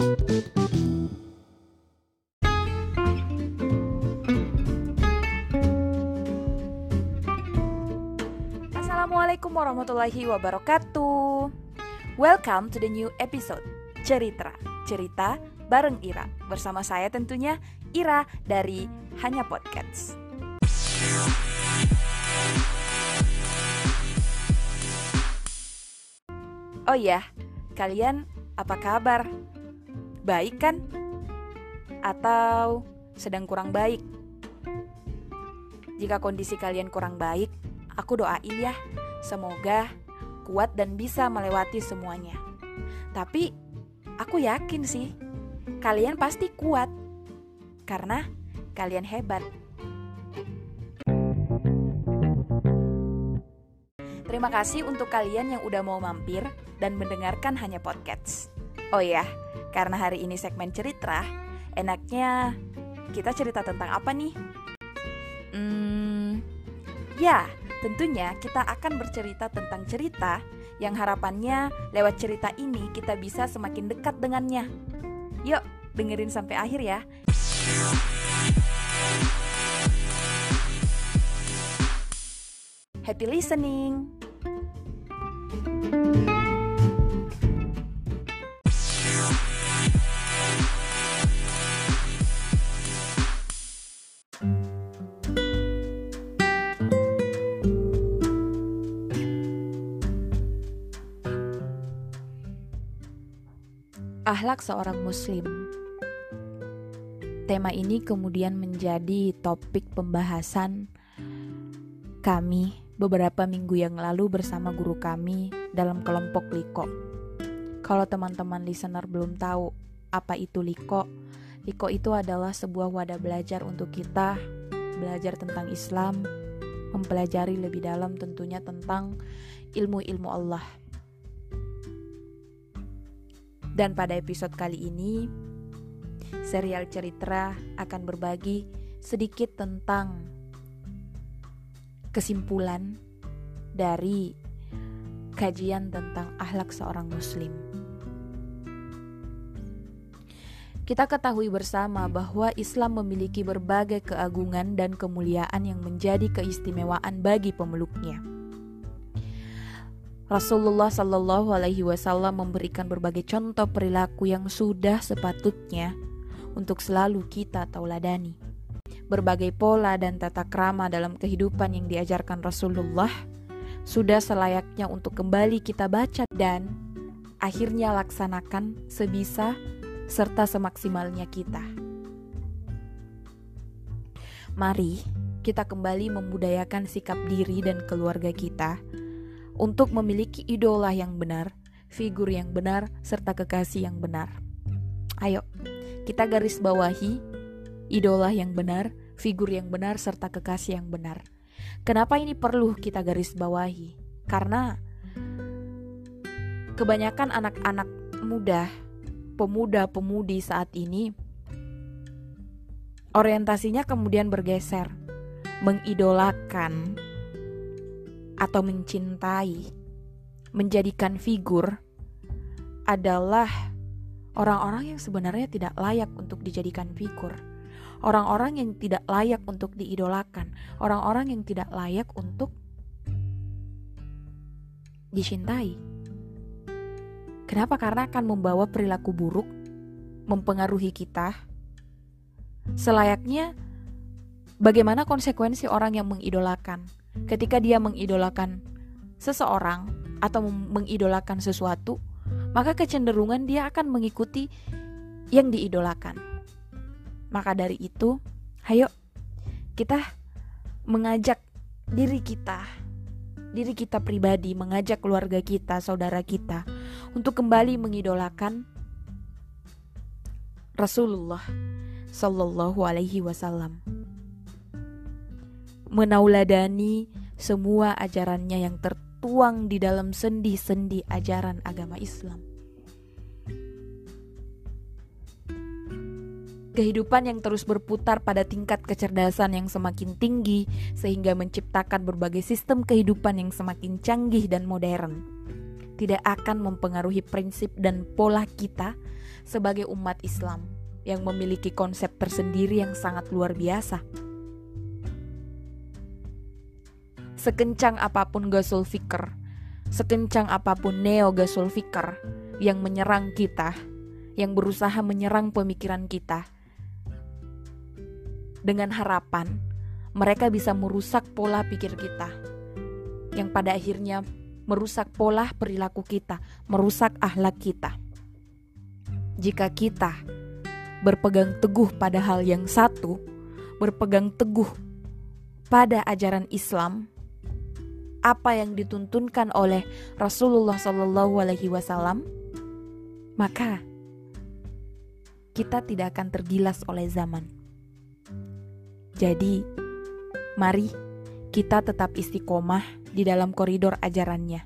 Assalamualaikum warahmatullahi wabarakatuh. Welcome to the new episode Cerita Cerita bareng Ira. Bersama saya tentunya Ira dari Hanya Podcast. Oh iya, kalian apa kabar? Baik kan? Atau sedang kurang baik? Jika kondisi kalian kurang baik, aku doain ya, semoga kuat dan bisa melewati semuanya. Tapi aku yakin sih, kalian pasti kuat karena kalian hebat. Terima kasih untuk kalian yang udah mau mampir dan mendengarkan hanya podcast. Oh ya, karena hari ini segmen cerita, enaknya kita cerita tentang apa nih? Hmm, ya, tentunya kita akan bercerita tentang cerita yang harapannya lewat cerita ini kita bisa semakin dekat dengannya. Yuk, dengerin sampai akhir ya. Happy listening. Ahlak seorang muslim. Tema ini kemudian menjadi topik pembahasan kami beberapa minggu yang lalu bersama guru kami dalam kelompok Liko. Kalau teman-teman listener belum tahu apa itu Liko, Liko itu adalah sebuah wadah belajar untuk kita belajar tentang Islam, mempelajari lebih dalam tentunya tentang ilmu-ilmu Allah. Dan pada episode kali ini, serial cerita akan berbagi sedikit tentang kesimpulan dari kajian tentang akhlak seorang muslim. Kita ketahui bersama bahwa Islam memiliki berbagai keagungan dan kemuliaan yang menjadi keistimewaan bagi pemeluknya. Rasulullah Shallallahu Alaihi Wasallam memberikan berbagai contoh perilaku yang sudah sepatutnya untuk selalu kita tauladani. Berbagai pola dan tata krama dalam kehidupan yang diajarkan Rasulullah sudah selayaknya untuk kembali kita baca dan akhirnya laksanakan sebisa serta semaksimalnya kita. Mari kita kembali membudayakan sikap diri dan keluarga kita untuk memiliki idola yang benar, figur yang benar, serta kekasih yang benar. Ayo, kita garis bawahi idola yang benar, figur yang benar, serta kekasih yang benar. Kenapa ini perlu kita garis bawahi? Karena kebanyakan anak-anak muda pemuda-pemudi saat ini orientasinya kemudian bergeser mengidolakan atau mencintai menjadikan figur adalah orang-orang yang sebenarnya tidak layak untuk dijadikan figur orang-orang yang tidak layak untuk diidolakan orang-orang yang tidak layak untuk dicintai Kenapa? Karena akan membawa perilaku buruk, mempengaruhi kita. Selayaknya, bagaimana konsekuensi orang yang mengidolakan ketika dia mengidolakan seseorang atau mengidolakan sesuatu, maka kecenderungan dia akan mengikuti yang diidolakan. Maka dari itu, ayo kita mengajak diri kita, diri kita pribadi, mengajak keluarga kita, saudara kita untuk kembali mengidolakan Rasulullah Sallallahu Alaihi Wasallam. Menauladani semua ajarannya yang tertuang di dalam sendi-sendi ajaran agama Islam. Kehidupan yang terus berputar pada tingkat kecerdasan yang semakin tinggi, sehingga menciptakan berbagai sistem kehidupan yang semakin canggih dan modern tidak akan mempengaruhi prinsip dan pola kita sebagai umat Islam yang memiliki konsep tersendiri yang sangat luar biasa. Sekencang apa pun Gasul sekencang apa pun Neo Gasul yang menyerang kita, yang berusaha menyerang pemikiran kita, dengan harapan mereka bisa merusak pola pikir kita, yang pada akhirnya merusak pola perilaku kita, merusak akhlak kita. Jika kita berpegang teguh pada hal yang satu, berpegang teguh pada ajaran Islam, apa yang dituntunkan oleh Rasulullah Shallallahu Alaihi Wasallam, maka kita tidak akan tergilas oleh zaman. Jadi, mari kita tetap istiqomah di dalam koridor ajarannya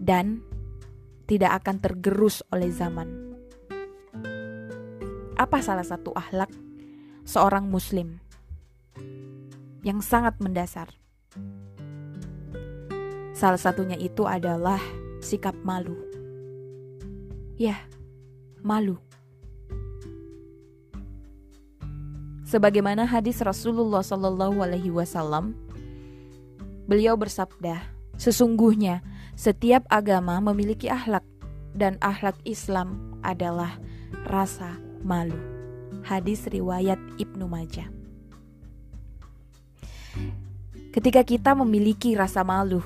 dan tidak akan tergerus oleh zaman. Apa salah satu akhlak seorang muslim yang sangat mendasar? Salah satunya itu adalah sikap malu. Ya, malu. Sebagaimana hadis Rasulullah Shallallahu Alaihi Wasallam, beliau bersabda, sesungguhnya setiap agama memiliki akhlak dan akhlak Islam adalah rasa malu. Hadis riwayat Ibnu Majah. Ketika kita memiliki rasa malu,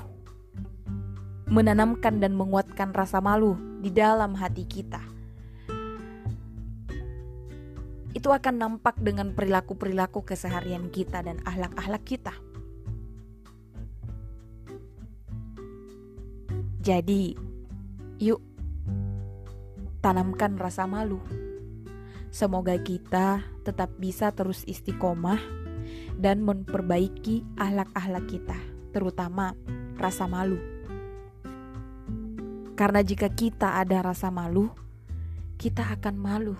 menanamkan dan menguatkan rasa malu di dalam hati kita. Itu akan nampak dengan perilaku-perilaku keseharian kita dan ahlak-ahlak kita. Jadi, yuk tanamkan rasa malu. Semoga kita tetap bisa terus istiqomah dan memperbaiki ahlak-ahlak kita, terutama rasa malu. Karena jika kita ada rasa malu, kita akan malu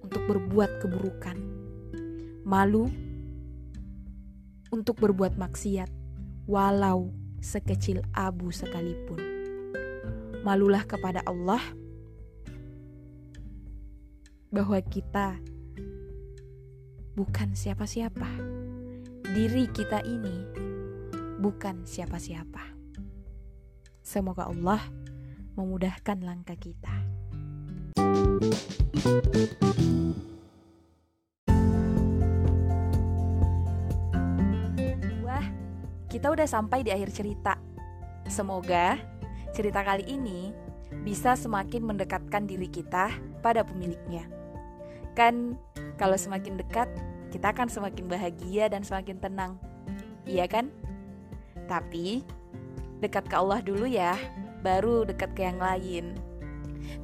untuk berbuat keburukan. Malu untuk berbuat maksiat, walau sekecil abu sekalipun. Malulah kepada Allah bahwa kita bukan siapa-siapa. Diri kita ini bukan siapa-siapa. Semoga Allah memudahkan langkah kita. Wah, kita udah sampai di akhir cerita. Semoga cerita kali ini bisa semakin mendekatkan diri kita pada pemiliknya. Kan kalau semakin dekat, kita akan semakin bahagia dan semakin tenang. Iya kan? Tapi dekat ke Allah dulu ya baru dekat ke yang lain.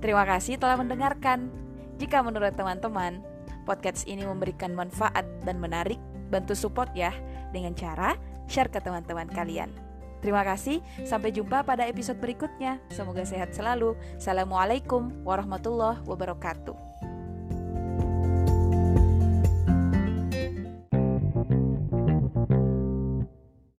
Terima kasih telah mendengarkan. Jika menurut teman-teman, podcast ini memberikan manfaat dan menarik, bantu support ya dengan cara share ke teman-teman kalian. Terima kasih, sampai jumpa pada episode berikutnya. Semoga sehat selalu. Assalamualaikum warahmatullahi wabarakatuh.